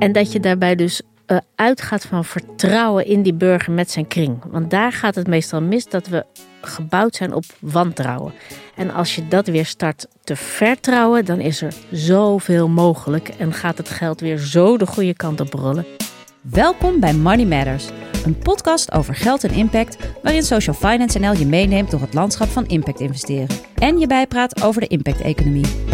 En dat je daarbij dus uh, uitgaat van vertrouwen in die burger met zijn kring. Want daar gaat het meestal mis dat we gebouwd zijn op wantrouwen. En als je dat weer start te vertrouwen, dan is er zoveel mogelijk en gaat het geld weer zo de goede kant op rollen. Welkom bij Money Matters, een podcast over geld en impact, waarin Social Finance NL je meeneemt door het landschap van impact investeren en je bijpraat over de impact-economie.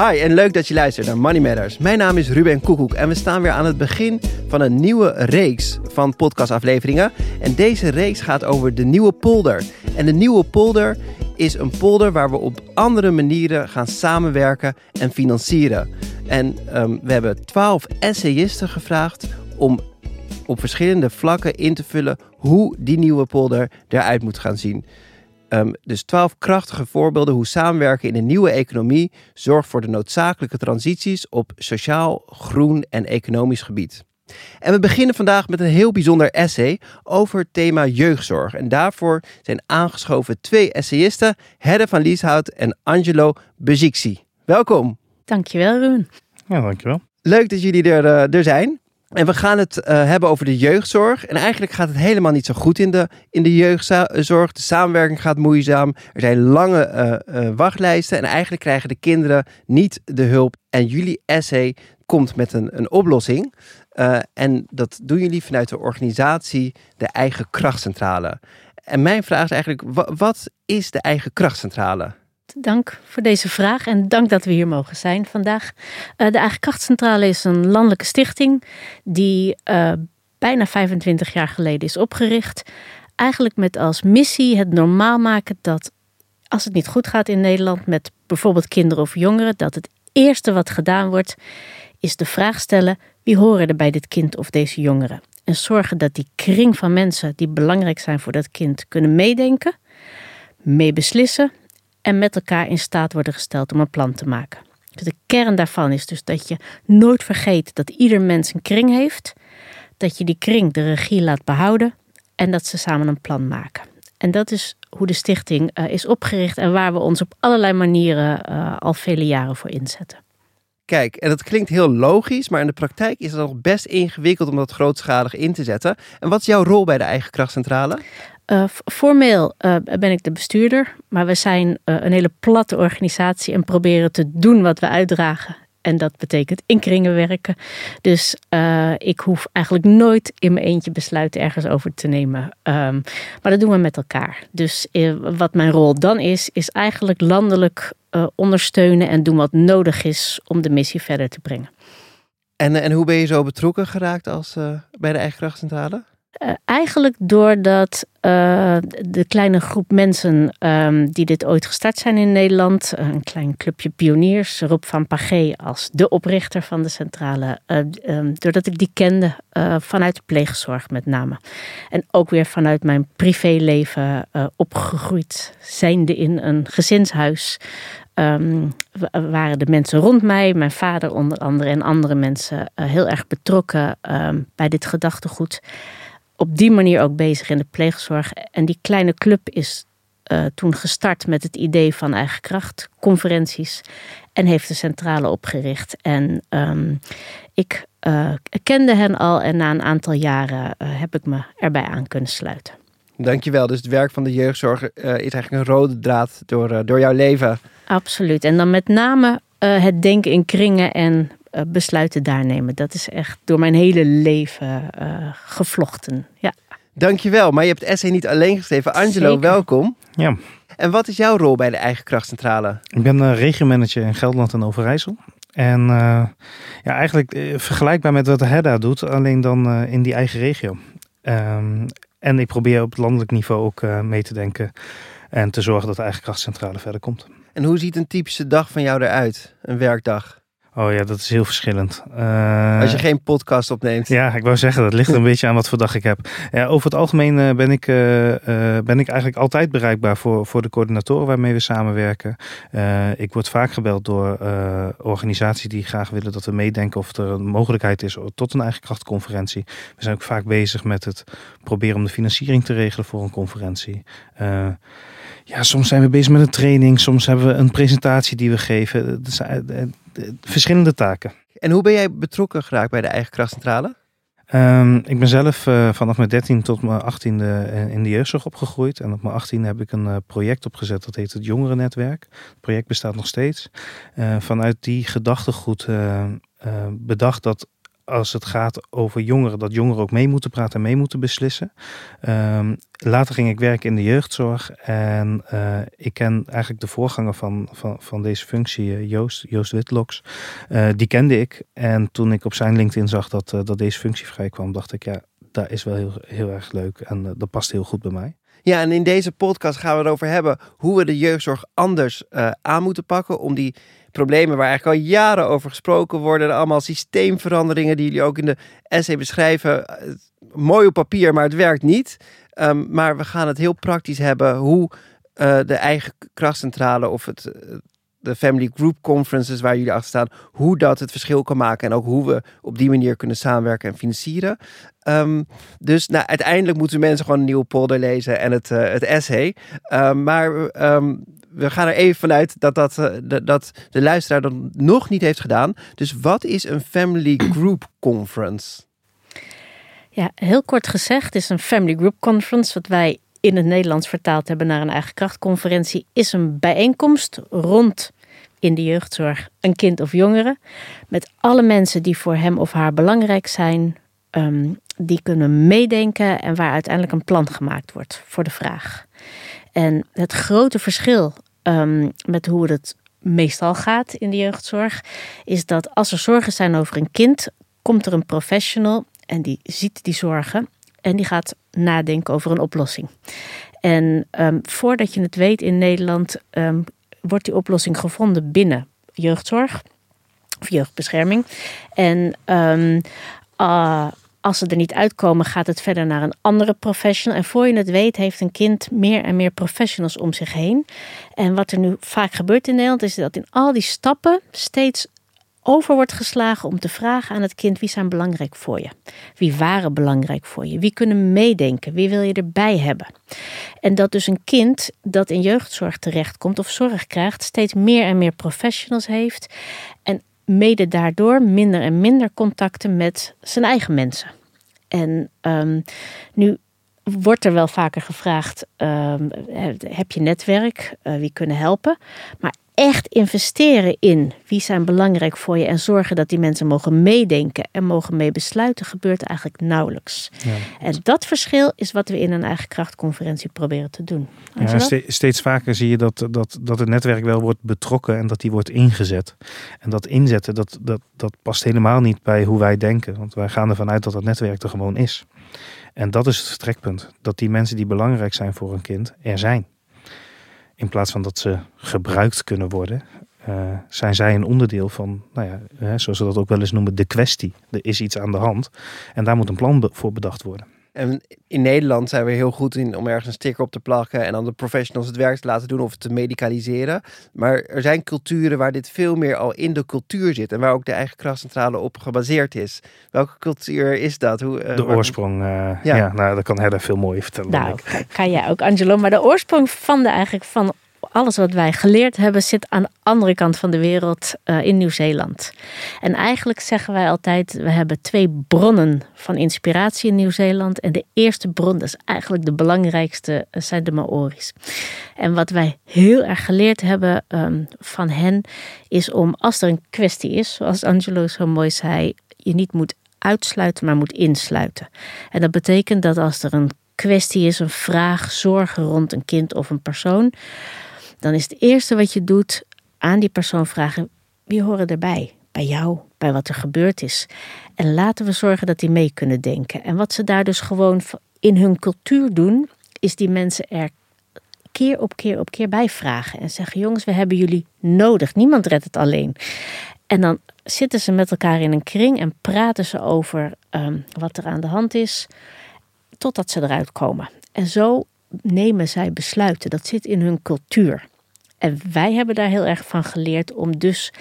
Hi en leuk dat je luistert naar Money Matters. Mijn naam is Ruben Koekoek en we staan weer aan het begin van een nieuwe reeks van podcastafleveringen. En deze reeks gaat over de nieuwe polder. En de nieuwe polder is een polder waar we op andere manieren gaan samenwerken en financieren. En um, we hebben twaalf essayisten gevraagd om op verschillende vlakken in te vullen hoe die nieuwe polder eruit moet gaan zien. Um, dus twaalf krachtige voorbeelden hoe samenwerken in een nieuwe economie zorgt voor de noodzakelijke transities op sociaal, groen en economisch gebied. En we beginnen vandaag met een heel bijzonder essay over het thema jeugdzorg. En daarvoor zijn aangeschoven twee essayisten, Hedde van Lieshout en Angelo Bezixi. Welkom. Dankjewel, Ruben. Ja, dankjewel. Leuk dat jullie er, uh, er zijn. En we gaan het uh, hebben over de jeugdzorg. En eigenlijk gaat het helemaal niet zo goed in de, in de jeugdzorg. De samenwerking gaat moeizaam. Er zijn lange uh, uh, wachtlijsten. En eigenlijk krijgen de kinderen niet de hulp. En jullie essay komt met een, een oplossing. en dat doen jullie vanuit de organisatie De Eigen Krachtcentrale. En mijn vraag is eigenlijk, wat is de Eigen Krachtcentrale? Dank voor deze vraag en dank dat we hier mogen zijn vandaag. Uh, de Eigen Krachtcentrale is een landelijke stichting die uh, bijna 25 jaar geleden is opgericht. Eigenlijk met als missie het normaal maken dat als het niet goed gaat in Nederland met bijvoorbeeld kinderen of jongeren, dat het eerste wat gedaan wordt is de vraag stellen wie horen er bij dit kind of deze jongere. En zorgen dat die kring van mensen die belangrijk zijn voor dat kind kunnen meedenken, meebeslissen en met elkaar in staat worden gesteld om een plan te maken. Dus de kern daarvan is dus dat je nooit vergeet dat ieder mens een kring heeft, dat je die kring de regie laat behouden en dat ze samen een plan maken. En dat is hoe de stichting uh, is opgericht en waar we ons op allerlei manieren uh, al vele jaren voor inzetten. Kijk, en dat klinkt heel logisch, maar in de praktijk is het nog best ingewikkeld om dat grootschalig in te zetten. En wat is jouw rol bij de eigen krachtcentrale? Uh, formeel uh, ben ik de bestuurder, maar we zijn uh, een hele platte organisatie en proberen te doen wat we uitdragen. En dat betekent in kringen werken. Dus ik hoef eigenlijk nooit in mijn eentje besluiten ergens over te nemen. Um, maar dat doen we met elkaar. Dus wat mijn rol dan is, is eigenlijk landelijk ondersteunen en doen wat nodig is om de missie verder te brengen. En, en hoe ben je zo betrokken geraakt als, bij de eigen krachtcentrale? Uh, eigenlijk doordat uh, de kleine groep mensen um, die dit ooit gestart zijn in Nederland, uh, een klein clubje pioniers, Rob van Pagé als de oprichter van de centrale, um, doordat ik die kende vanuit de pleegzorg met name. En ook weer vanuit mijn privéleven opgegroeid, zijnde in een gezinshuis. Um, waren de mensen rond mij, mijn vader onder andere en andere mensen, heel erg betrokken bij dit gedachtegoed op die manier ook bezig in de pleegzorg. En die kleine club is uh, toen gestart met het idee van eigen kracht, conferenties. En heeft de centrale opgericht. En um, ik uh, kende hen al en na een aantal jaren uh, heb ik me erbij aan kunnen sluiten. Dankjewel. Dus het werk van de jeugdzorg is eigenlijk een rode draad door, door jouw leven. Absoluut. En dan met name het denken in kringen en besluiten daar nemen. Dat is echt door mijn hele leven uh, gevlochten. Ja. Dankjewel. Maar je hebt het essay niet alleen geschreven. Angelo, Zeker. welkom. Ja. En wat is jouw rol bij de eigen krachtcentrale? Ik ben uh, regiomanager in Gelderland en Overijssel. En uh, ja, eigenlijk uh, vergelijkbaar met wat de HEDA doet, alleen dan uh, in die eigen regio. Um, en ik probeer op landelijk niveau ook mee te denken en te zorgen dat de eigen krachtcentrale verder komt. En hoe ziet een typische dag van jou eruit? Een werkdag? Oh ja, dat is heel verschillend. Uh, Als je geen podcast opneemt. Ja, ik wou zeggen, dat ligt een beetje aan wat voor dag ik heb. Ja, over het algemeen uh, ben, ik, uh, ben ik eigenlijk altijd bereikbaar voor, voor de coördinatoren waarmee we samenwerken. ik word vaak gebeld door organisaties die graag willen dat we meedenken of er een mogelijkheid is tot een eigen krachtconferentie. We zijn ook vaak bezig met het proberen om de financiering te regelen voor een conferentie. ja, soms zijn we bezig met een training, soms hebben we een presentatie die we geven. Verschillende taken. En hoe ben jij betrokken geraakt bij de eigen krachtcentrale? Um, ik ben zelf uh, vanaf mijn 13 tot mijn 18e in de jeugdzorg opgegroeid. En op mijn 18e heb ik een uh, project opgezet, dat heet het Jongerennetwerk. Het project bestaat nog steeds. Uh, vanuit die gedachtegoed bedacht dat als het gaat over jongeren, dat jongeren ook mee moeten praten en mee moeten beslissen. Um, later ging ik werken in de jeugdzorg en uh, ik ken eigenlijk de voorganger van, van, van deze functie, Joost, Joost Witloks. Uh, die kende ik en toen ik op zijn LinkedIn zag dat, dat deze functie vrij kwam, dacht ik ja, dat is wel heel, heel erg leuk en dat past heel goed bij mij. Ja, en in deze podcast gaan we erover hebben hoe we de jeugdzorg anders aan moeten pakken om die problemen waar eigenlijk al jaren over gesproken worden. Allemaal systeemveranderingen die jullie ook in de essay beschrijven. Mooi op papier, maar het werkt niet. Um, maar we gaan het heel praktisch hebben hoe uh, de eigen krachtcentrale of het, de Family Group Conferences waar jullie achter staan, hoe dat het verschil kan maken en ook hoe we op die manier kunnen samenwerken en financieren. Um, dus nou, uiteindelijk moeten mensen gewoon een nieuwe polder lezen en het, uh, het essay. Um, maar um, we gaan er even vanuit dat, dat, uh, dat de luisteraar dat nog niet heeft gedaan. Dus wat is een Family Group Conference? Ja, heel kort gezegd is een Family Group Conference, wat wij in het Nederlands vertaald hebben naar een eigen krachtconferentie, is een bijeenkomst rond in de jeugdzorg een kind of jongere. Met alle mensen die voor hem of haar belangrijk zijn, um, die kunnen meedenken en waar uiteindelijk een plan gemaakt wordt voor de vraag. En het grote verschil um, met hoe het meestal gaat in de jeugdzorg, is dat als er zorgen zijn over een kind, komt er een professional en die ziet die zorgen en die gaat nadenken over een oplossing. En um, voordat je het weet in Nederland um, wordt die oplossing gevonden binnen jeugdzorg of jeugdbescherming. En um, uh, als ze er niet uitkomen, gaat het verder naar een andere professional. En voor je het weet, heeft een kind meer en meer professionals om zich heen. En wat er nu vaak gebeurt in Nederland, is dat in al die stappen steeds over wordt geslagen om te vragen aan het kind wie zijn belangrijk voor je. Wie waren belangrijk voor je? Wie kunnen meedenken? Wie wil je erbij hebben? En dat dus een kind dat in jeugdzorg terechtkomt of zorg krijgt, steeds meer en meer professionals heeft. En mede daardoor minder en minder contacten met zijn eigen mensen. En um, nu wordt er wel vaker gevraagd: um, heb je netwerk? Uh, wie kunnen helpen? Maar echt investeren in wie zijn belangrijk voor je en zorgen dat die mensen mogen meedenken en mogen meebesluiten, gebeurt eigenlijk nauwelijks. Ja. En dat verschil is wat we in een eigen krachtconferentie proberen te doen. Ja, steeds vaker zie je dat, dat, dat het netwerk wel wordt betrokken en dat die wordt ingezet. En dat inzetten, dat, dat, dat past helemaal niet bij hoe wij denken. Want wij gaan ervan uit dat dat netwerk er gewoon is. En dat is het vertrekpunt. Dat die mensen die belangrijk zijn voor een kind er zijn. In plaats van dat ze gebruikt kunnen worden, uh, zijn zij een onderdeel van, nou ja, hè, zoals ze dat ook wel eens noemen, de kwestie. Er is iets aan de hand en daar moet een plan voor bedacht worden. En in Nederland zijn we heel goed in om ergens een sticker op te plakken en dan de professionals het werk te laten doen of het te medicaliseren. Maar er zijn culturen waar dit veel meer al in de cultuur zit en waar ook de eigen krachtcentrale op gebaseerd is. Welke cultuur is dat? Hoe, uh, de oorsprong, uh, ja. ja. nou, dat kan Hedda veel mooier vertellen. Nou, kan jij ook, Angelo. Maar de oorsprong van de eigenlijk van alles wat wij geleerd hebben zit aan de andere kant van de wereld uh, in Nieuw-Zeeland. En eigenlijk zeggen wij altijd, we hebben twee bronnen van inspiratie in Nieuw-Zeeland. En de eerste bron, dat is eigenlijk de belangrijkste, uh, zijn de Maori's. En wat wij heel erg geleerd hebben um, van hen, is om als er een kwestie is, zoals Angelo zo mooi zei, je niet moet uitsluiten, maar moet insluiten. En dat betekent dat als er een kwestie is, een vraag, zorgen rond een kind of een persoon, dan is het eerste wat je doet aan die persoon vragen: wie horen erbij? Bij jou, bij wat er gebeurd is. En laten we zorgen dat die mee kunnen denken. En wat ze daar dus gewoon in hun cultuur doen, is die mensen er keer op keer op keer bij vragen. En zeggen: jongens, we hebben jullie nodig. Niemand redt het alleen. En dan zitten ze met elkaar in een kring en praten ze over um, wat er aan de hand is, totdat ze eruit komen. En zo nemen zij besluiten. Dat zit in hun cultuur. En wij hebben daar heel erg van geleerd om dus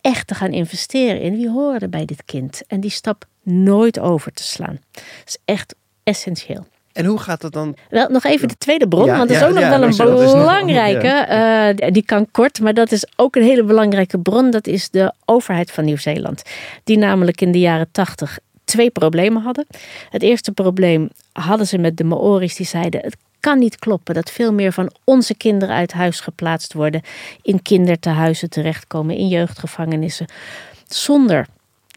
echt te gaan investeren in wie horen bij dit kind. En die stap nooit over te slaan. Dat is echt essentieel. En hoe gaat dat dan? Wel, nog even de tweede bron, Ja, want dat is ja, ook nog ja, wel een nog- belangrijke. eh, die kan kort, maar dat is ook een hele belangrijke bron. Dat is de overheid van Nieuw-Zeeland. Die namelijk in de jaren tachtig twee problemen hadden. Het eerste probleem hadden ze met de Maori's. Die zeiden, het kan niet kloppen dat veel meer van onze kinderen uit huis geplaatst worden. In kindertehuizen terechtkomen, in jeugdgevangenissen. Zonder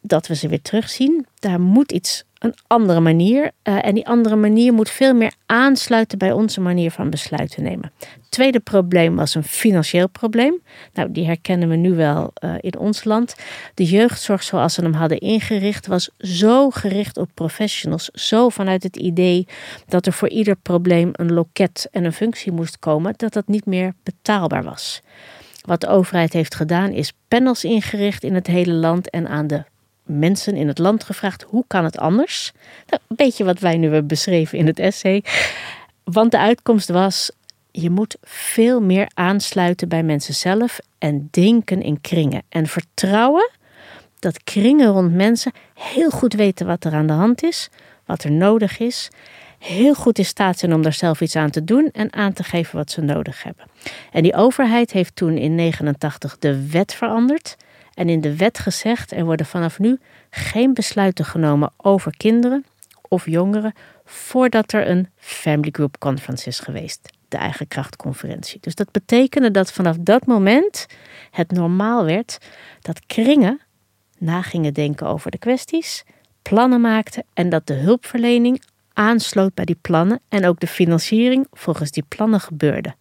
dat we ze weer terugzien. Daar moet iets, een andere manier. eh, en die andere manier moet veel meer aansluiten bij onze manier van besluiten nemen. Tweede probleem was een financieel probleem. Nou, die herkennen we nu wel eh, in ons land. De jeugdzorg zoals ze hem hadden ingericht was zo gericht op professionals. Zo vanuit het idee dat er voor ieder probleem een loket en een functie moest komen. Dat dat niet meer betaalbaar was. Wat de overheid heeft gedaan is panels ingericht in het hele land en aan de mensen in het land gevraagd hoe kan het anders? Nou, een beetje wat wij nu hebben beschreven in het essay. Want de uitkomst was je moet veel meer aansluiten bij mensen zelf en denken in kringen en vertrouwen dat kringen rond mensen heel goed weten wat er aan de hand is, wat er nodig is, heel goed in staat zijn om daar zelf iets aan te doen en aan te geven wat ze nodig hebben. En die overheid heeft toen in 89 de wet veranderd en in de wet gezegd er worden vanaf nu geen besluiten genomen over kinderen of jongeren voordat er een Family Group Conference is geweest, de eigen krachtconferentie. Dus dat betekende dat vanaf dat moment het normaal werd dat kringen na gingen denken over de kwesties, plannen maakten en dat de hulpverlening aansloot bij die plannen en ook de financiering volgens die plannen gebeurde.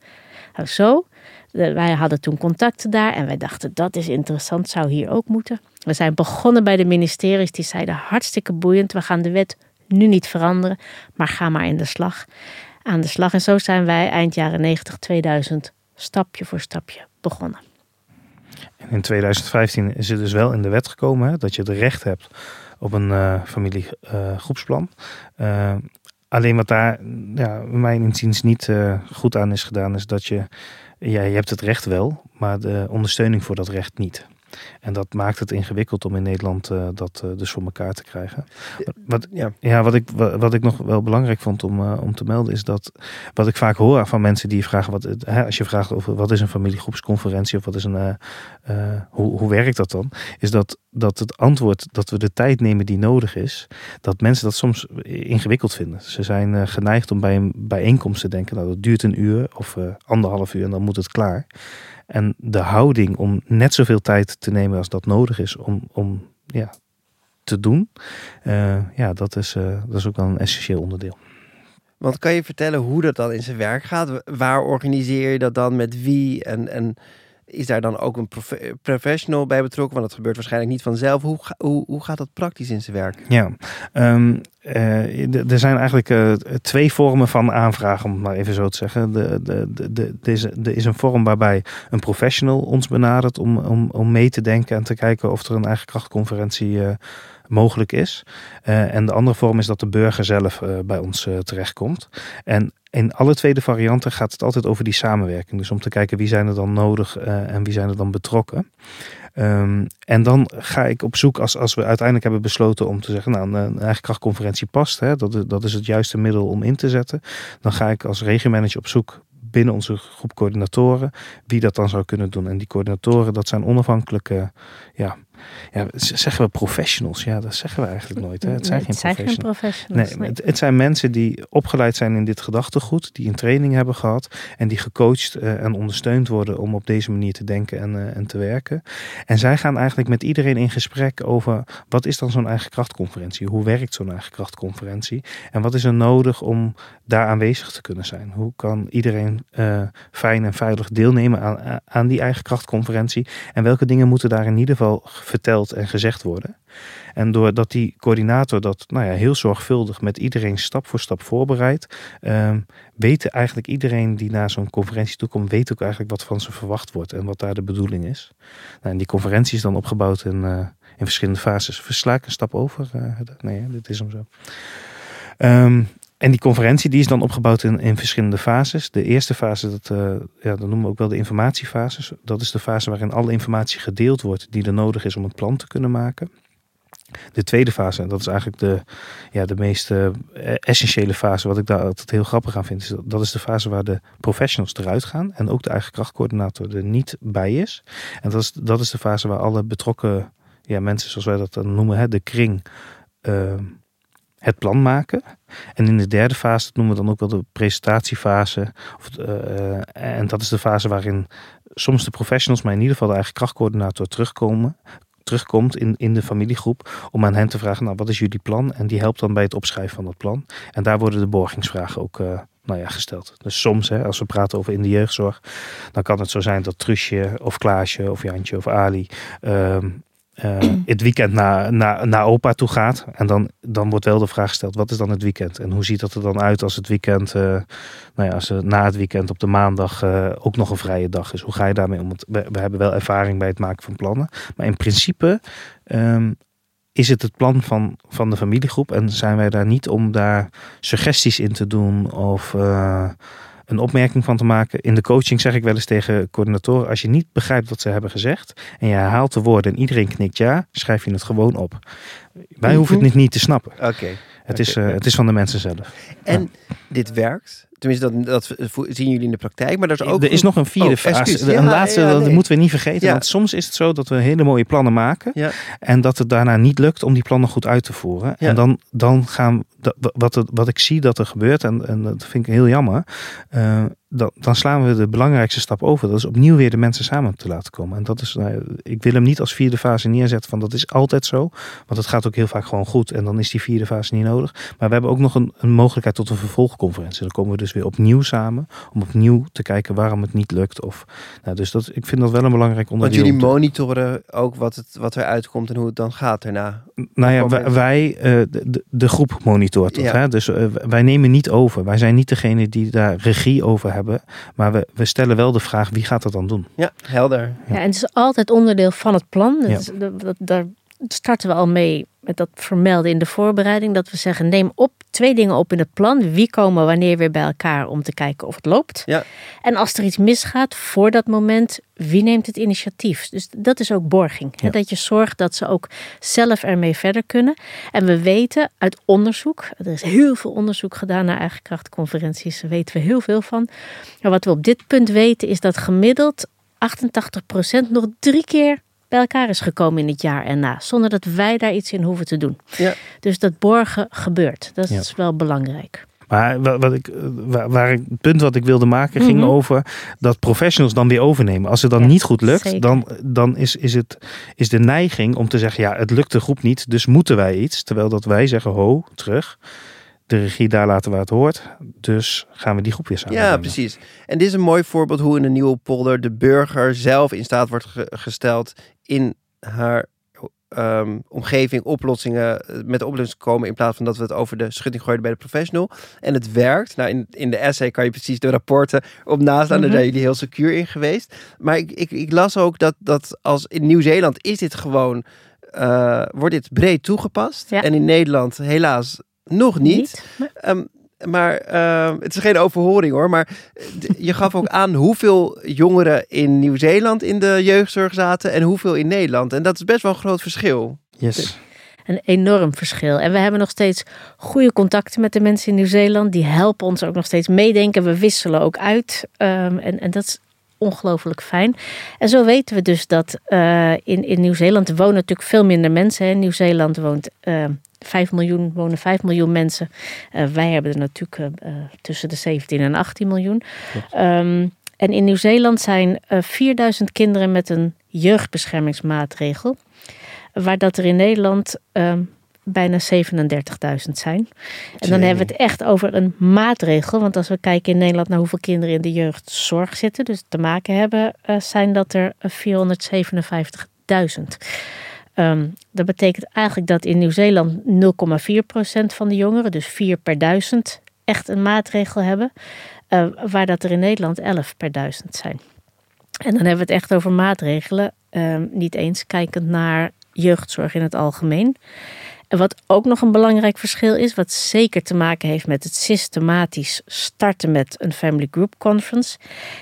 Nou, zo, wij hadden toen contacten daar en wij dachten dat is interessant, zou hier ook moeten. We zijn begonnen bij de ministeries, die zeiden hartstikke boeiend, we gaan de wet nu niet veranderen, maar ga maar in de slag. Aan de slag en zo zijn wij eind jaren 90, 2000 stapje voor stapje begonnen. En in 2015 is het dus wel in de wet gekomen hè, dat je het recht hebt op een eh familiegroepsplan. Eh, alleen wat daar ja, mijn inziens niet eh, goed aan is gedaan, is dat je, ja, je hebt het recht wel, maar de ondersteuning voor dat recht niet. En dat maakt het ingewikkeld om in Nederland eh, dat eh, dus voor elkaar te krijgen. Wat, Ja. ja, wat ik, wa- wat ik nog wel belangrijk vond om, eh, om te melden is dat wat ik vaak hoor van mensen die vragen, wat, hè, als je vraagt over wat is een familiegroepsconferentie of wat is een, hoe, hoe werkt dat dan? Is dat, dat het antwoord dat we de tijd nemen die nodig is, dat mensen dat soms ingewikkeld vinden. Ze zijn geneigd om bij een bijeenkomst te denken, nou dat duurt een uur of anderhalf uur en dan moet het klaar. En de houding om net zoveel tijd te nemen als dat nodig is om, om ja, te doen, eh, ja, dat is, eh, dat is ook wel een essentieel onderdeel. Want kan je vertellen hoe dat dan in zijn werk gaat? Waar organiseer je dat dan met wie? En, en is daar dan ook een profe- professional bij betrokken? Want dat gebeurt waarschijnlijk niet vanzelf. Hoe, hoe, hoe gaat dat praktisch in zijn werk? Ja, d- er zijn eigenlijk eh, twee vormen van aanvragen, om maar even zo te zeggen. De, de, de, is, er is een vorm waarbij een professional ons benadert om, om, om mee te denken en te kijken of er een eigen krachtconferentie eh, mogelijk is. Eh, en de andere vorm is dat de burger zelf eh, bij ons eh, terechtkomt. En in alle twee de varianten gaat het altijd over die samenwerking. Dus om te kijken wie zijn er dan nodig en wie zijn er dan betrokken. Ehm, en dan ga ik op zoek, als, als we uiteindelijk hebben besloten om te zeggen, nou, een, een eigen krachtconferentie past, hè, dat, dat is het juiste middel om in te zetten. Dan ga ik als regiomanager op zoek binnen onze groep coördinatoren wie dat dan zou kunnen doen. En die coördinatoren, dat zijn onafhankelijke, ja, ja zeggen we professionals? Ja, dat zeggen we eigenlijk nooit. Hè? Het zijn Nee, geen professionals. Nee, het, het zijn mensen die opgeleid zijn in dit gedachtegoed, die een training hebben gehad en die gecoacht eh, en ondersteund worden om op deze manier te denken en, eh, en te werken. En zij gaan eigenlijk met iedereen in gesprek over wat is dan zo'n eigen krachtconferentie? Hoe werkt zo'n eigen krachtconferentie? En wat is er nodig om daar aanwezig te kunnen zijn? Hoe kan iedereen eh, fijn en veilig deelnemen aan, aan die eigen krachtconferentie? En welke dingen moeten daar in ieder geval verteld en gezegd worden? En doordat die coördinator dat nou ja, heel zorgvuldig met iedereen stap voor stap voorbereidt, ehm weet eigenlijk iedereen die naar zo'n conferentie toe komt, weet ook eigenlijk wat van ze verwacht wordt en wat daar de bedoeling is. Nou, en die conferentie is dan opgebouwd in, eh, in verschillende fases. Versla ik een stap over? Eh, nee, dit is hem zo. Ehm, en die conferentie die is dan opgebouwd in, in verschillende fases. De eerste fase, dat, eh, ja, dat noemen we ook wel de informatiefases. Dat is de fase waarin alle informatie gedeeld wordt die er nodig is om het plan te kunnen maken. De tweede fase, en dat is eigenlijk de, ja, de meest uh, essentiële fase, wat ik daar altijd heel grappig aan vind, is dat, dat is de fase waar de professionals eruit gaan en ook de eigen krachtcoördinator er niet bij is. En dat is, dat is de fase waar alle betrokken ja, mensen, zoals wij dat dan noemen, hè, de kring, uh, het plan maken. En in de derde fase, dat noemen we dan ook wel de presentatiefase. Of, uh, en dat is de fase waarin soms de professionals, maar in ieder geval de eigen krachtcoördinator terugkomen, terugkomt in, in de familiegroep om aan hen te vragen, nou wat is jullie plan? En die helpt dan bij het opschrijven van dat plan. En daar worden de borgingsvragen ook uh, nou ja, gesteld. Dus soms, hè, als we praten over in de jeugdzorg, dan kan het zo zijn dat Trusje of Klaasje of Jantje of Ali uh, uh, het weekend naar, naar, naar opa toe gaat. En dan, dan wordt wel de vraag gesteld, wat is dan het weekend? En hoe ziet dat er dan uit als het weekend, uh, nou ja, als er na het weekend op de maandag uh, ook nog een vrije dag is? Hoe ga je daarmee om? Want we, hebben wel ervaring bij het maken van plannen. Maar in principe um, is het het plan van, van de familiegroep. En zijn wij daar niet om daar suggesties in te doen of een opmerking van te maken. In de coaching zeg ik wel eens tegen coördinatoren: als je niet begrijpt wat ze hebben gezegd en je herhaalt de woorden en iedereen knikt ja, schrijf je het gewoon op. Wij hoeven het niet, niet te snappen. Oké. Okay. Het, is, uh, het is van de mensen zelf. En ja. dit werkt. Tenminste, dat, dat zien jullie in de praktijk. Maar er is ook. Er is nog een vierde oh, fase. Ja, een laatste, ja, nee. dat moeten we niet vergeten. Want soms is het zo dat we hele mooie plannen maken. En dat het daarna niet lukt om die plannen goed uit te voeren. En dan, dan gaan wat, wat ik zie dat er gebeurt, en, en dat vind ik heel jammer, uh, dan, dan, slaan we de belangrijkste stap over. Dat is opnieuw weer de mensen samen te laten komen. En dat is, nou, ik wil hem niet als vierde fase neerzetten van dat is altijd zo. Want het gaat ook heel vaak gewoon goed en dan is die vierde fase niet nodig. Maar we hebben ook nog een, een mogelijkheid tot een vervolgconferentie. Dan komen we dus weer opnieuw samen om opnieuw te kijken waarom het niet lukt. Of, nou, dus dat, ik vind dat wel een belangrijk onderdeel. Want jullie monitoren ook wat, het, wat er uitkomt en hoe het dan gaat daarna. Nou ja, wij, wij uh, de, de, groep monitort dat. Ja. Hè? Dus uh, wij nemen niet over. Wij zijn niet degene die daar regie over hebben. Maar we, we stellen wel de vraag, wie gaat dat dan doen? Ja, helder. Ja, en het is altijd onderdeel van het plan. Dat is, dat, daar starten we al mee met dat vermelden in de voorbereiding. Dat we zeggen, neem op twee dingen op in het plan. Wie komen wanneer weer bij elkaar om te kijken of het loopt. Ja. En als er iets misgaat voor dat moment, wie neemt het initiatief? Dus dat is ook borging. Ja. Dat je zorgt dat ze ook zelf ermee verder kunnen. En we weten uit onderzoek, er is heel veel onderzoek gedaan naar eigen krachtconferenties. Daar weten we heel veel van. Maar wat we op dit punt weten is dat gemiddeld 88% nog drie keer bij elkaar is gekomen in het jaar erna. Zonder dat wij daar iets in hoeven te doen. Ja. Dus dat borgen gebeurt. Dat is ja. wel belangrijk. Maar wat ik, waar, waar ik, het punt wat ik wilde maken ging mm -hmm. over dat professionals dan weer overnemen. Als het dan ja, niet goed lukt, zeker. dan, dan is, is, het, is de neiging om te zeggen: ja, het lukt de groep niet, dus moeten wij iets. Terwijl dat wij zeggen: ho, terug de regie daar laten waar het hoort. Dus gaan we die groep weer samen. Ja, precies. En dit is een mooi voorbeeld hoe in een nieuwe polder de burger zelf in staat wordt ge gesteld in haar um, omgeving oplossingen met oplossingen komen in plaats van dat we het over de schutting gooien bij de professional. En het werkt. Nou, in, in de essay kan je precies de rapporten op naslaan. Mm -hmm. Daar zijn jullie heel secuur in geweest. Maar ik, ik, ik las ook dat, dat als in Nieuw-Zeeland is dit gewoon, uh, wordt dit breed toegepast. Ja. En in Nederland helaas nog niet. niet maar, um, maar uh, het is geen overhoring hoor. Maar je gaf ook aan hoeveel jongeren in Nieuw-Zeeland in de jeugdzorg zaten en hoeveel in Nederland. En dat is best wel een groot verschil. Yes. Een enorm verschil. En we hebben nog steeds goede contacten met de mensen in Nieuw-Zeeland. Die helpen ons ook nog steeds meedenken. We wisselen ook uit. Um, en, en dat is ongelooflijk fijn. En zo weten we dus dat uh, in, in Nieuw-Zeeland wonen natuurlijk veel minder mensen. In Nieuw-Zeeland woont uh, 5 miljoen, wonen 5 miljoen mensen. Uh, wij hebben er natuurlijk uh, tussen de 17 en 18 miljoen. Um, en in Nieuw-Zeeland zijn uh, 4000 kinderen met een jeugdbeschermingsmaatregel. Waar dat er in Nederland um, bijna 37.000 zijn. En dan hebben we het echt over een maatregel. Want als we kijken in Nederland naar hoeveel kinderen in de jeugdzorg zitten, dus te maken hebben, zijn dat er 457.000. Um, dat betekent eigenlijk dat in Nieuw-Zeeland 0,4% van de jongeren, dus 4 per duizend, echt een maatregel hebben. Uh, waar dat er in Nederland 11 per duizend zijn. En dan hebben we het echt over maatregelen, um, niet eens kijkend naar jeugdzorg in het algemeen. En wat ook nog een belangrijk verschil is, wat zeker te maken heeft met het systematisch starten met een Family Group Conference,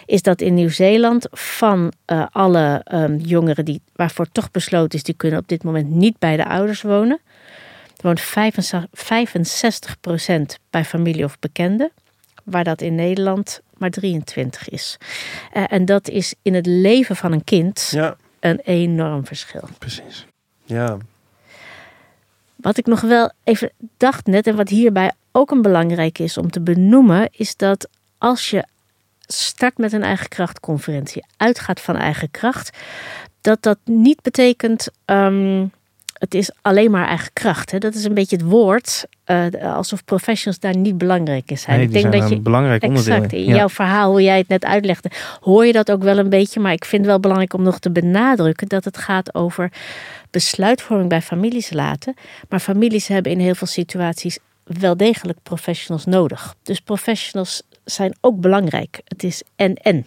is dat in Nieuw-Zeeland van uh, alle um, jongeren die, waarvoor toch besloten is, die kunnen op dit moment niet bij de ouders wonen. Er woont 65% bij familie of bekenden, waar dat in Nederland maar 23 is. Uh, en dat is in het leven van een kind Ja, een enorm verschil. Precies. ja. Wat ik nog wel even dacht net en wat hierbij ook een belangrijk is om te benoemen, is dat als je start met een eigen krachtconferentie, uitgaat van eigen kracht, dat dat niet betekent um, het is alleen maar eigen kracht. Hè? Dat is een beetje het woord, uh, alsof professionals daar niet belangrijk in zijn. Nee, ik denk zijn dat je belangrijk exact in. in Ja. jouw verhaal, hoe jij het net uitlegde, hoor je dat ook wel een beetje. Maar ik vind het wel belangrijk om nog te benadrukken dat het gaat over besluitvorming bij families laten. Maar families hebben in heel veel situaties wel degelijk professionals nodig. Dus professionals zijn ook belangrijk. Het is en-en.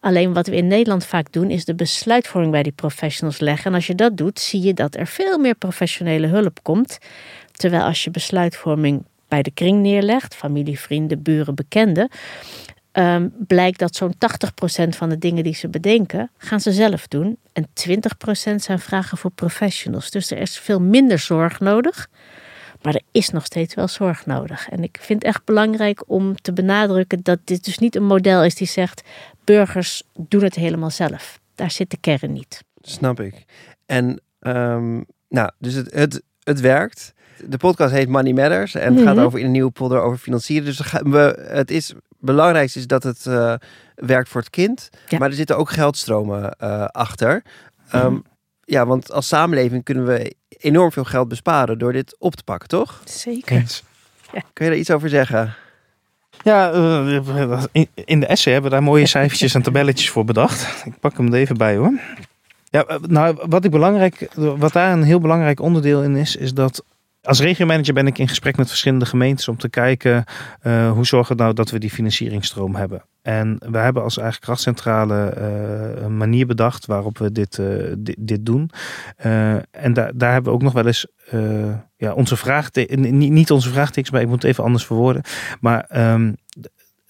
Alleen wat we in Nederland vaak doen, is de besluitvorming bij die professionals leggen. En als je dat doet, zie je dat er veel meer professionele hulp komt. Terwijl als je besluitvorming bij de kring neerlegt, familie, vrienden, buren, bekenden, um, blijkt dat zo'n 80% van de dingen die ze bedenken, gaan ze zelf doen. En 20% zijn vragen voor professionals. Dus er is veel minder zorg nodig. Maar er is nog steeds wel zorg nodig. En ik vind het echt belangrijk om te benadrukken dat dit dus niet een model is die zegt: burgers doen het helemaal zelf. Daar zit de kern niet. Snap ik. En um, nou, dus het, het, het werkt. De podcast heet Money Matters en het Mhm. gaat over in een nieuwe polder over financieren. Dus we, het is belangrijkste is dat het eh, werkt voor het kind, Ja. maar er zitten ook geldstromen eh, achter. Um, Ja, want als samenleving kunnen we enorm veel geld besparen door dit op te pakken, toch? Zeker. Eens. Kun je daar iets over zeggen? Ja, eh, in- de essay hebben we daar mooie cijfertjes en tabelletjes voor bedacht. Ik pak hem er even bij hoor. Ja, nou, wat, ik belangrijk, wat daar een heel belangrijk onderdeel in is, is dat als regiomanager ben ik in gesprek met verschillende gemeentes om te kijken uh, hoe zorgen we nou dat we die financieringstroom hebben. En we hebben als eigen krachtcentrale uh, een manier bedacht waarop we dit, uh, dit, doen. En da daar hebben we ook nog wel eens ja, onze vraagtekens, niet onze vraagtekens, maar ik moet het even anders verwoorden. Maar um,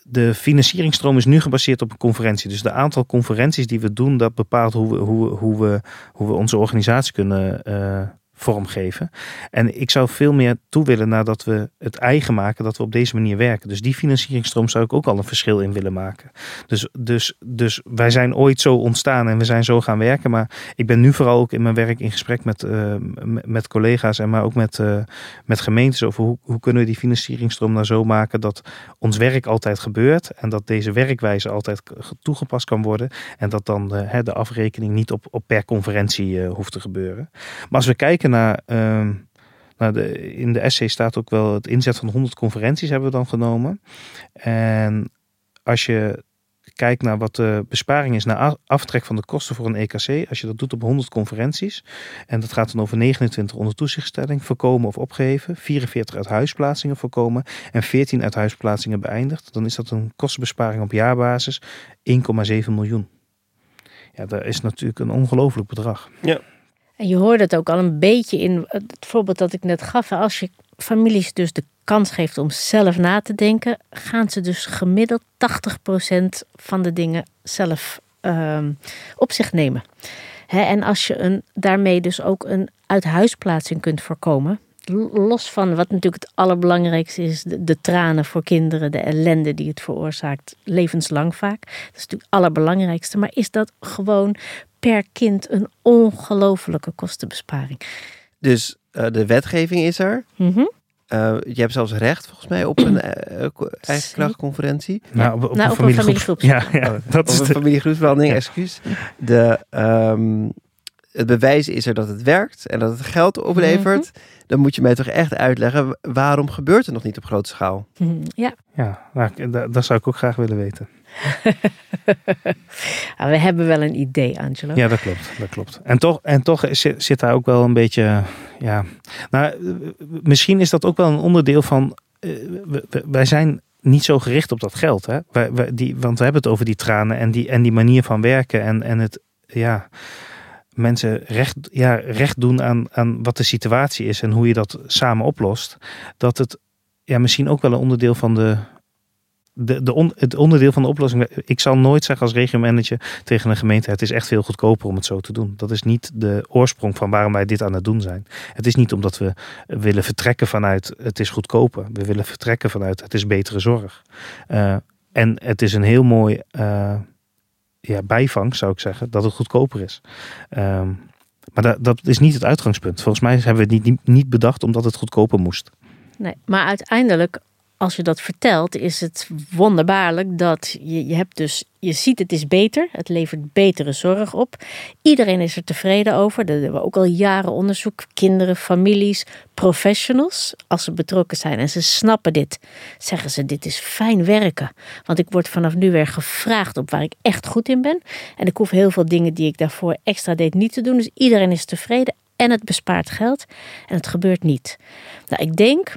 de financieringstroom is nu gebaseerd op een conferentie. Dus de aantal conferenties die we doen, dat bepaalt hoe we, hoe we, hoe we, hoe we onze organisatie kunnen vormgeven. En ik zou veel meer toe willen nadat we het eigen maken, dat we op deze manier werken. Dus die financieringstroom zou ik ook al een verschil in willen maken. Dus, dus, dus wij zijn ooit zo ontstaan en we zijn zo gaan werken. Maar ik ben nu vooral ook in mijn werk in gesprek met, uh, met collega's en maar ook met, uh, met gemeentes over hoe, hoe kunnen we die financieringstroom nou zo maken dat ons werk altijd gebeurt en dat deze werkwijze altijd toegepast kan worden. En dat dan de, afrekening niet op, op per conferentie uh, hoeft te gebeuren. Maar als we kijken naar de, in de essay staat ook wel het inzet van 100 conferenties hebben we dan genomen. En als je kijkt naar wat de besparing is na aftrek van de kosten voor een EKC, als je dat doet op 100 conferenties, en dat gaat dan over 29 onder toezichtstelling, voorkomen of opgeheven, 44 uit huisplaatsingen voorkomen en 14 uit huisplaatsingen beëindigd, dan is dat een kostenbesparing op jaarbasis 1,7 miljoen. Ja, dat is natuurlijk een ongelooflijk bedrag. Ja. Je hoorde het ook al een beetje in het voorbeeld dat ik net gaf. Als je families dus de kans geeft om zelf na te denken, gaan ze dus gemiddeld 80% van de dingen zelf uh, op zich nemen. En als je een, daarmee dus ook een uithuisplaatsing kunt voorkomen. Los van wat natuurlijk het allerbelangrijkste is, de, de, tranen voor kinderen, de ellende die het veroorzaakt, levenslang vaak. Dat is natuurlijk het allerbelangrijkste. Maar is dat gewoon per kind een ongelofelijke kostenbesparing? Dus uh, de wetgeving is er. Mm -hmm. Uh, je hebt zelfs recht volgens mij op een uh, eigen krachtconferentie. Nou, op, op nou, een familiegroep. Ja, ja, dat is een de... familiegroepsbehandeling, ja. excuus. De, um, het bewijs is er dat het werkt en dat het geld oplevert. Mm -hmm. Dan moet je mij toch echt uitleggen waarom gebeurt het nog niet op grote schaal? Ja, ja nou, dat, dat zou ik ook graag willen weten. nou, we hebben wel een idee, Angelo. Ja, dat klopt. Dat klopt. En toch, en toch zit, zit daar ook wel een beetje. Ja, nou, misschien is dat ook wel een onderdeel van. Uh, wij zijn niet zo gericht op dat geld. Hè? Wij, wij, die, want we hebben het over die tranen en die, en die manier van werken. En, en het. Ja. Mensen recht, ja, recht doen aan, aan wat de situatie is en hoe je dat samen oplost, dat het ja, misschien ook wel een onderdeel van de, de, de on, het onderdeel van de oplossing. Ik zal nooit zeggen als regiomanager tegen een gemeente: het is echt veel goedkoper om het zo te doen. Dat is niet de oorsprong van waarom wij dit aan het doen zijn. Het is niet omdat we willen vertrekken vanuit het is goedkoper. We willen vertrekken vanuit het is betere zorg. Uh, en het is een heel mooi uh, ja, bijvang, zou ik zeggen, dat het goedkoper is. Um, maar dat, dat is niet het uitgangspunt. Volgens mij hebben we het niet, niet bedacht omdat het goedkoper moest. Nee, maar uiteindelijk als je dat vertelt, is het wonderbaarlijk dat je, je hebt dus, je ziet het is beter, het levert betere zorg op. Iedereen is er tevreden over. Daar hebben we ook al jaren onderzoek. Kinderen, families, professionals, als ze betrokken zijn en ze snappen dit, zeggen ze: Dit is fijn werken. Want ik word vanaf nu weer gevraagd op waar ik echt goed in ben. En ik hoef heel veel dingen die ik daarvoor extra deed niet te doen. Dus iedereen is tevreden en het bespaart geld en het gebeurt niet. Nou, ik denk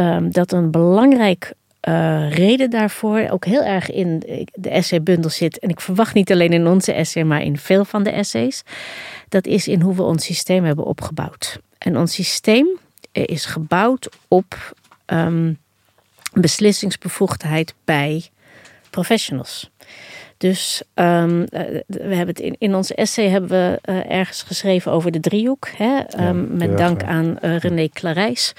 um, dat een belangrijk uh, reden daarvoor ook heel erg in de essaybundel zit. En ik verwacht niet alleen in onze essay, maar in veel van de essays. Dat is in hoe we ons systeem hebben opgebouwd. En ons systeem eh, is gebouwd op um, beslissingsbevoegdheid bij professionals. Dus um, we hebben het in, in ons essay hebben we uh, ergens geschreven over de driehoek. Hè? Um, met dank aan uh, René Clarijs.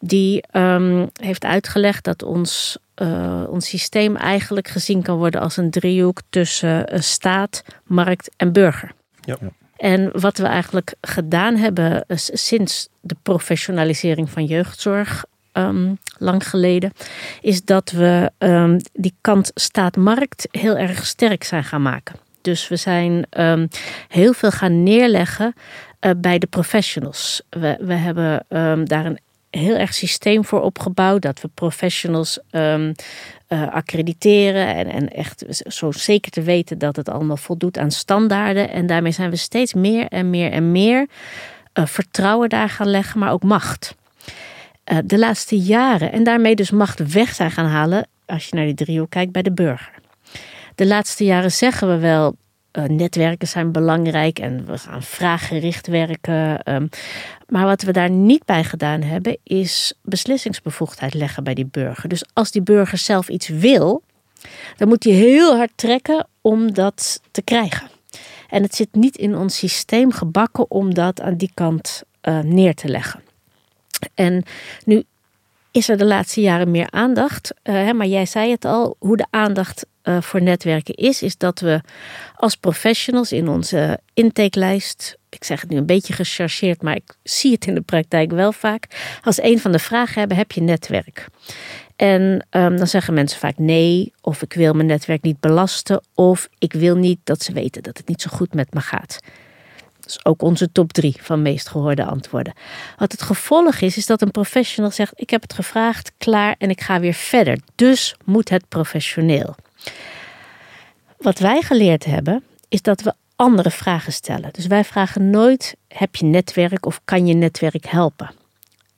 Die um, heeft uitgelegd dat ons, uh, ons systeem eigenlijk gezien kan worden als een driehoek tussen staat, markt en burger. Ja. En wat we eigenlijk gedaan hebben sinds de professionalisering van jeugdzorg um, lang geleden, is dat we um, die kant staat-markt heel erg sterk zijn gaan maken. Dus we zijn um, heel veel gaan neerleggen uh, bij de professionals. We, we hebben daar een heel erg systeem voor opgebouwd dat we professionals uh, accrediteren en, en echt zo zeker te weten dat het allemaal voldoet aan standaarden. En daarmee zijn we steeds meer en meer en meer uh, vertrouwen daar gaan leggen, maar ook macht. Eh, de laatste jaren. En daarmee dus macht weg zijn gaan halen, als je naar die driehoek kijkt, bij de burger. De laatste jaren zeggen we wel, uh, netwerken zijn belangrijk en we gaan vraaggericht werken. Um, maar wat we daar niet bij gedaan hebben, is beslissingsbevoegdheid leggen bij die burger. Dus als die burger zelf iets wil, dan moet hij heel hard trekken om dat te krijgen. En het zit niet in ons systeem gebakken om dat aan die kant uh, neer te leggen. En nu is er de laatste jaren meer aandacht. Uh, maar jij zei het al, hoe de aandacht uh, voor netwerken is, is dat we als professionals in onze intakelijst, ik zeg het nu een beetje gechargeerd, maar ik zie het in de praktijk wel vaak, als een van de vragen hebben, heb je netwerk? En um, dan zeggen mensen vaak nee, of ik wil mijn netwerk niet belasten, of ik wil niet dat ze weten dat het niet zo goed met me gaat. Dat is ook onze top drie van meest gehoorde antwoorden. Wat het gevolg is, is dat een professional zegt: Ik heb het gevraagd, klaar en ik ga weer verder. Dus moet het professioneel. Wat wij geleerd hebben, is dat we andere vragen stellen. Dus wij vragen nooit: Heb je netwerk of kan je netwerk helpen?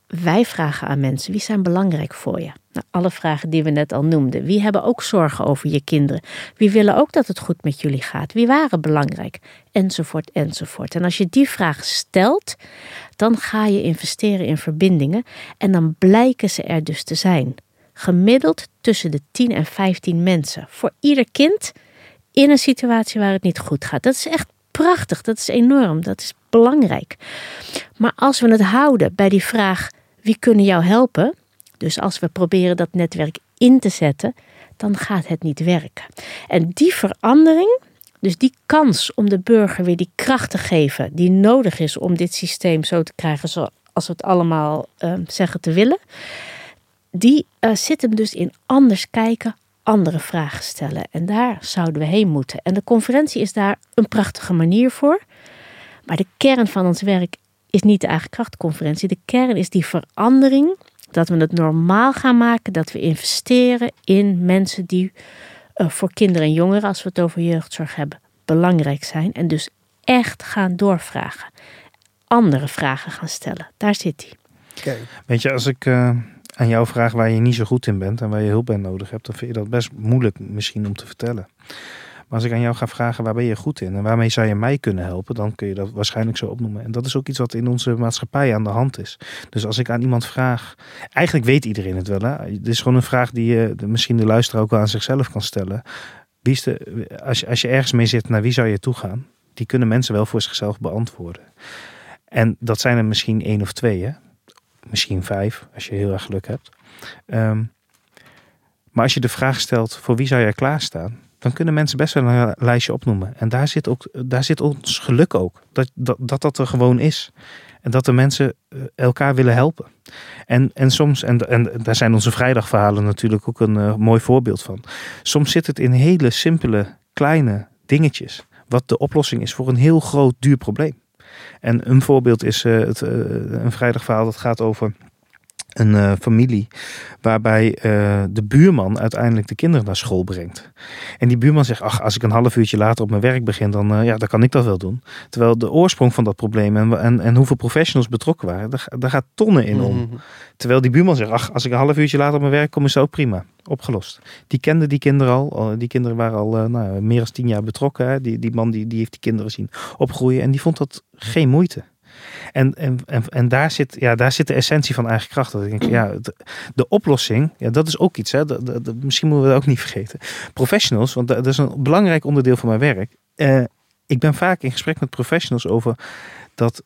Wij vragen aan mensen: Wie zijn belangrijk voor je? Nou, alle vragen die we net al noemden. Wie hebben ook zorgen over je kinderen? Wie willen ook dat het goed met jullie gaat? Wie waren belangrijk? Enzovoort, enzovoort. En als je die vraag stelt, dan ga je investeren in verbindingen en dan blijken ze er dus te zijn. Gemiddeld tussen de 10 en 15 mensen. Voor ieder kind in een situatie waar het niet goed gaat. Dat is echt prachtig, dat is enorm, dat is belangrijk. Maar als we het houden bij die vraag: wie kunnen jou helpen? Dus als we proberen dat netwerk in te zetten, dan gaat het niet werken. En die verandering, dus die kans om de burger weer die kracht te geven die nodig is om dit systeem zo te krijgen zoals we het allemaal uh, zeggen te willen, die uh, zit hem dus in anders kijken, andere vragen stellen. En daar zouden we heen moeten. En de conferentie is daar een prachtige manier voor. Maar de kern van ons werk is niet de eigen krachtconferentie. De kern is die verandering dat we het normaal gaan maken dat we investeren in mensen die uh, voor kinderen en jongeren, als we het over jeugdzorg hebben, belangrijk zijn. En dus echt gaan doorvragen. Andere vragen gaan stellen. Daar zit hij. Okay. Weet je, als ik uh, aan jou vraag waar je niet zo goed in bent en waar je hulp bij nodig hebt, dan vind je dat best moeilijk misschien om te vertellen. Maar als ik aan jou ga vragen waar ben je goed in en waarmee zou je mij kunnen helpen, dan kun je dat waarschijnlijk zo opnoemen. En dat is ook iets wat in onze maatschappij aan de hand is. Dus als ik aan iemand vraag, eigenlijk weet iedereen het wel. Hè? Het is gewoon een vraag die je misschien de luisteraar ook wel aan zichzelf kan stellen. Wie is de, als, je, als je ergens mee zit, naar wie zou je toe gaan? Die kunnen mensen wel voor zichzelf beantwoorden. En dat zijn er misschien één of twee, hè? misschien vijf, als je heel erg geluk hebt. Ehm, maar als je de vraag stelt, voor wie zou jij klaarstaan? Dan kunnen mensen best wel een lijstje opnoemen. En daar zit, ook, daar zit ons geluk ook. Dat, dat, dat dat er gewoon is. En dat de mensen eh, elkaar willen helpen. En, en soms, en, en daar zijn onze vrijdagverhalen natuurlijk ook een mooi voorbeeld van. Soms zit het in hele simpele, kleine dingetjes. Wat de oplossing is voor een heel groot, duur probleem. En een voorbeeld is het, een vrijdagverhaal dat gaat over een uh, familie waarbij uh, de buurman uiteindelijk de kinderen naar school brengt. En die buurman zegt, ach, als ik een half uurtje later op mijn werk begin, dan, uh, ja, dan kan ik dat wel doen. Terwijl de oorsprong van dat probleem en, en, en hoeveel professionals betrokken waren, daar, daar gaat tonnen in om. Mm -hmm. Terwijl die buurman zegt, ach, als ik een half uurtje later op mijn werk kom, is dat ook prima. Opgelost. Die kende die kinderen al. Die kinderen waren al nou, meer dan tien jaar betrokken. Hè. Die, die man die, die heeft die kinderen zien opgroeien. En die vond dat geen moeite. En, en, en, en, daar, zit, ja, daar zit de essentie van eigen kracht. Dat ik denk, ja, de, oplossing, ja, dat is ook iets. Hè. Misschien moeten we dat ook niet vergeten. Professionals, want dat is een belangrijk onderdeel van mijn werk. Uh, ik ben vaak in gesprek met professionals over dat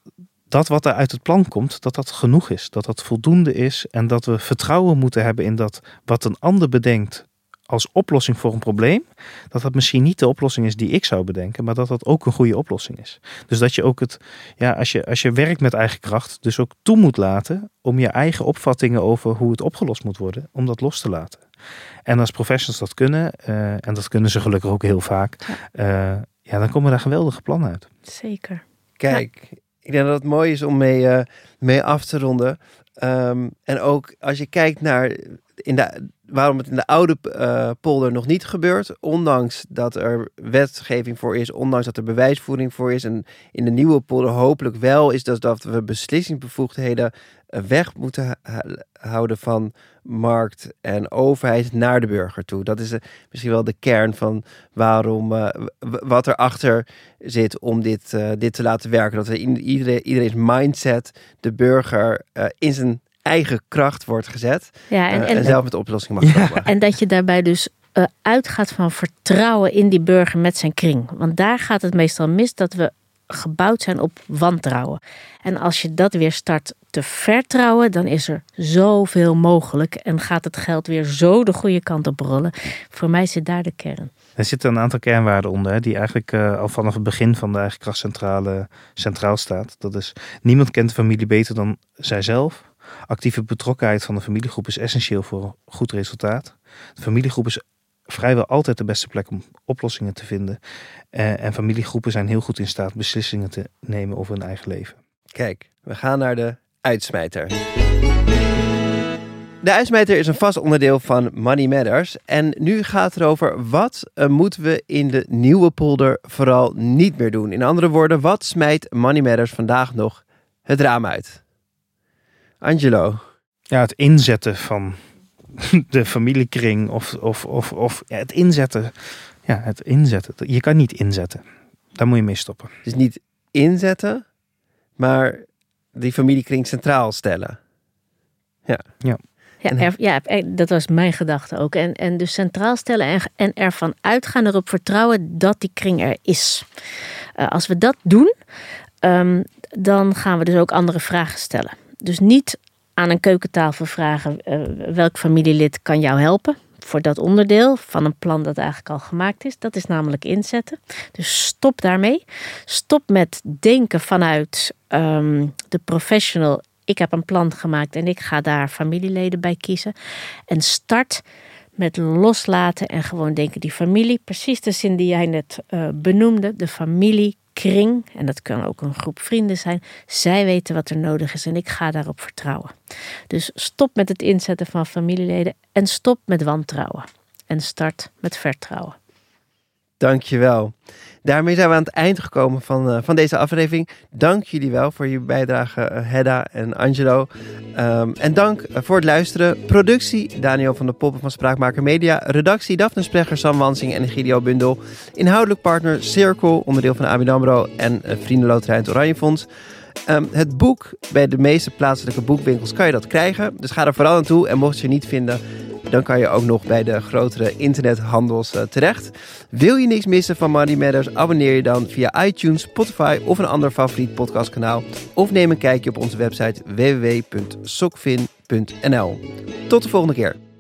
dat wat er uit het plan komt, dat dat genoeg is. Dat dat voldoende is en dat we vertrouwen moeten hebben in dat wat een ander bedenkt als oplossing voor een probleem, dat dat misschien niet de oplossing is die ik zou bedenken, maar dat dat ook een goede oplossing is. Dus dat je ook het, ja, als je, als je werkt met eigen kracht, dus ook toe moet laten om je eigen opvattingen over hoe het opgelost moet worden, om dat los te laten. En als professionals dat kunnen, uh, en dat kunnen ze gelukkig ook heel vaak, ja, uh, ja dan komen daar geweldige plannen uit. Zeker. Kijk, ja. ik denk dat het mooi is om mee, uh, mee af te ronden. Um, en ook als je kijkt naar in waarom het in de oude uh, polder nog niet gebeurt, ondanks dat er wetgeving voor is, ondanks dat er bewijsvoering voor is, en in de nieuwe polder hopelijk wel, is dat, dat we beslissingsbevoegdheden weg moeten houden van markt en overheid naar de burger toe. Dat is uh, misschien wel de kern van waarom, uh, wat erachter zit om dit, dit te laten werken. Dat we iedereen, iedereen's mindset de burger in zijn eigen kracht wordt gezet. Ja, en, en, en zelf met de oplossing mag komen. Ja. En dat je daarbij dus uh, uitgaat van vertrouwen in die burger met zijn kring. Want daar gaat het meestal mis dat we gebouwd zijn op wantrouwen. En als je dat weer start te vertrouwen, dan is er zoveel mogelijk en gaat het geld weer zo de goede kant op rollen. Voor mij zit daar de kern. Er zitten een aantal kernwaarden onder, hè, die eigenlijk uh, al vanaf het begin van de eigen krachtcentrale centraal staat. Dat is, niemand kent de familie beter dan zijzelf. Actieve betrokkenheid van de familiegroep is essentieel voor een goed resultaat. De familiegroep is vrijwel altijd de beste plek om oplossingen te vinden. Uh, en familiegroepen zijn heel goed in staat beslissingen te nemen over hun eigen leven. Kijk, we gaan naar de uitsmijter. De uitsmijter is een vast onderdeel van Money Matters. En nu gaat het over wat uh, moeten we in de nieuwe polder vooral niet meer doen. In andere woorden, wat smijt Money Matters vandaag nog het raam uit? Angelo. Ja, het inzetten van de familiekring of, of, of, of ja, het inzetten. Ja, het inzetten. Je kan niet inzetten. Daar moet je mee stoppen. Dus niet inzetten, maar die familiekring centraal stellen. Ja. Ja. Ja, er, ja, dat was mijn gedachte ook. En, en dus centraal stellen en, en ervan uitgaan, erop vertrouwen dat die kring er is. Uh, als we dat doen, um, dan gaan we dus ook andere vragen stellen. Dus niet aan een keukentafel vragen uh, welk familielid kan jou helpen voor dat onderdeel van een plan dat eigenlijk al gemaakt is. Dat is namelijk inzetten. Dus stop daarmee. Stop met denken vanuit um, de professional. Ik heb een plan gemaakt en ik ga daar familieleden bij kiezen. En start met loslaten en gewoon denken die familie, precies de zin die jij net uh, benoemde, de familie kring, en dat kan ook een groep vrienden zijn, zij weten wat er nodig is en ik ga daarop vertrouwen. Dus stop met het inzetten van familieleden en stop met wantrouwen. En start met vertrouwen. Dankjewel. Daarmee zijn we aan het eind gekomen van, uh, van deze aflevering. Dank jullie wel voor je bijdrage, uh, Hedda en Angelo. Um, en dank voor het luisteren. Productie Daniel van de Poppen van Spraakmaker Media. Redactie Daphne Sprecher, Sam Wansing en Gideon Bundel. Inhoudelijk partner Circle, onderdeel van ABN AMRO en Vriendenloterij het Oranje Fonds. Um, het boek, bij de meeste plaatselijke boekwinkels kan je dat krijgen. Dus ga er vooral naartoe en mocht je het niet vinden dan kan je ook nog bij de grotere internethandels uh, terecht. Wil je niks missen van Money Matters? Abonneer je dan via iTunes, Spotify of een ander favoriet podcastkanaal. Of neem een kijkje op onze website www.sokvin.nl. Tot de volgende keer.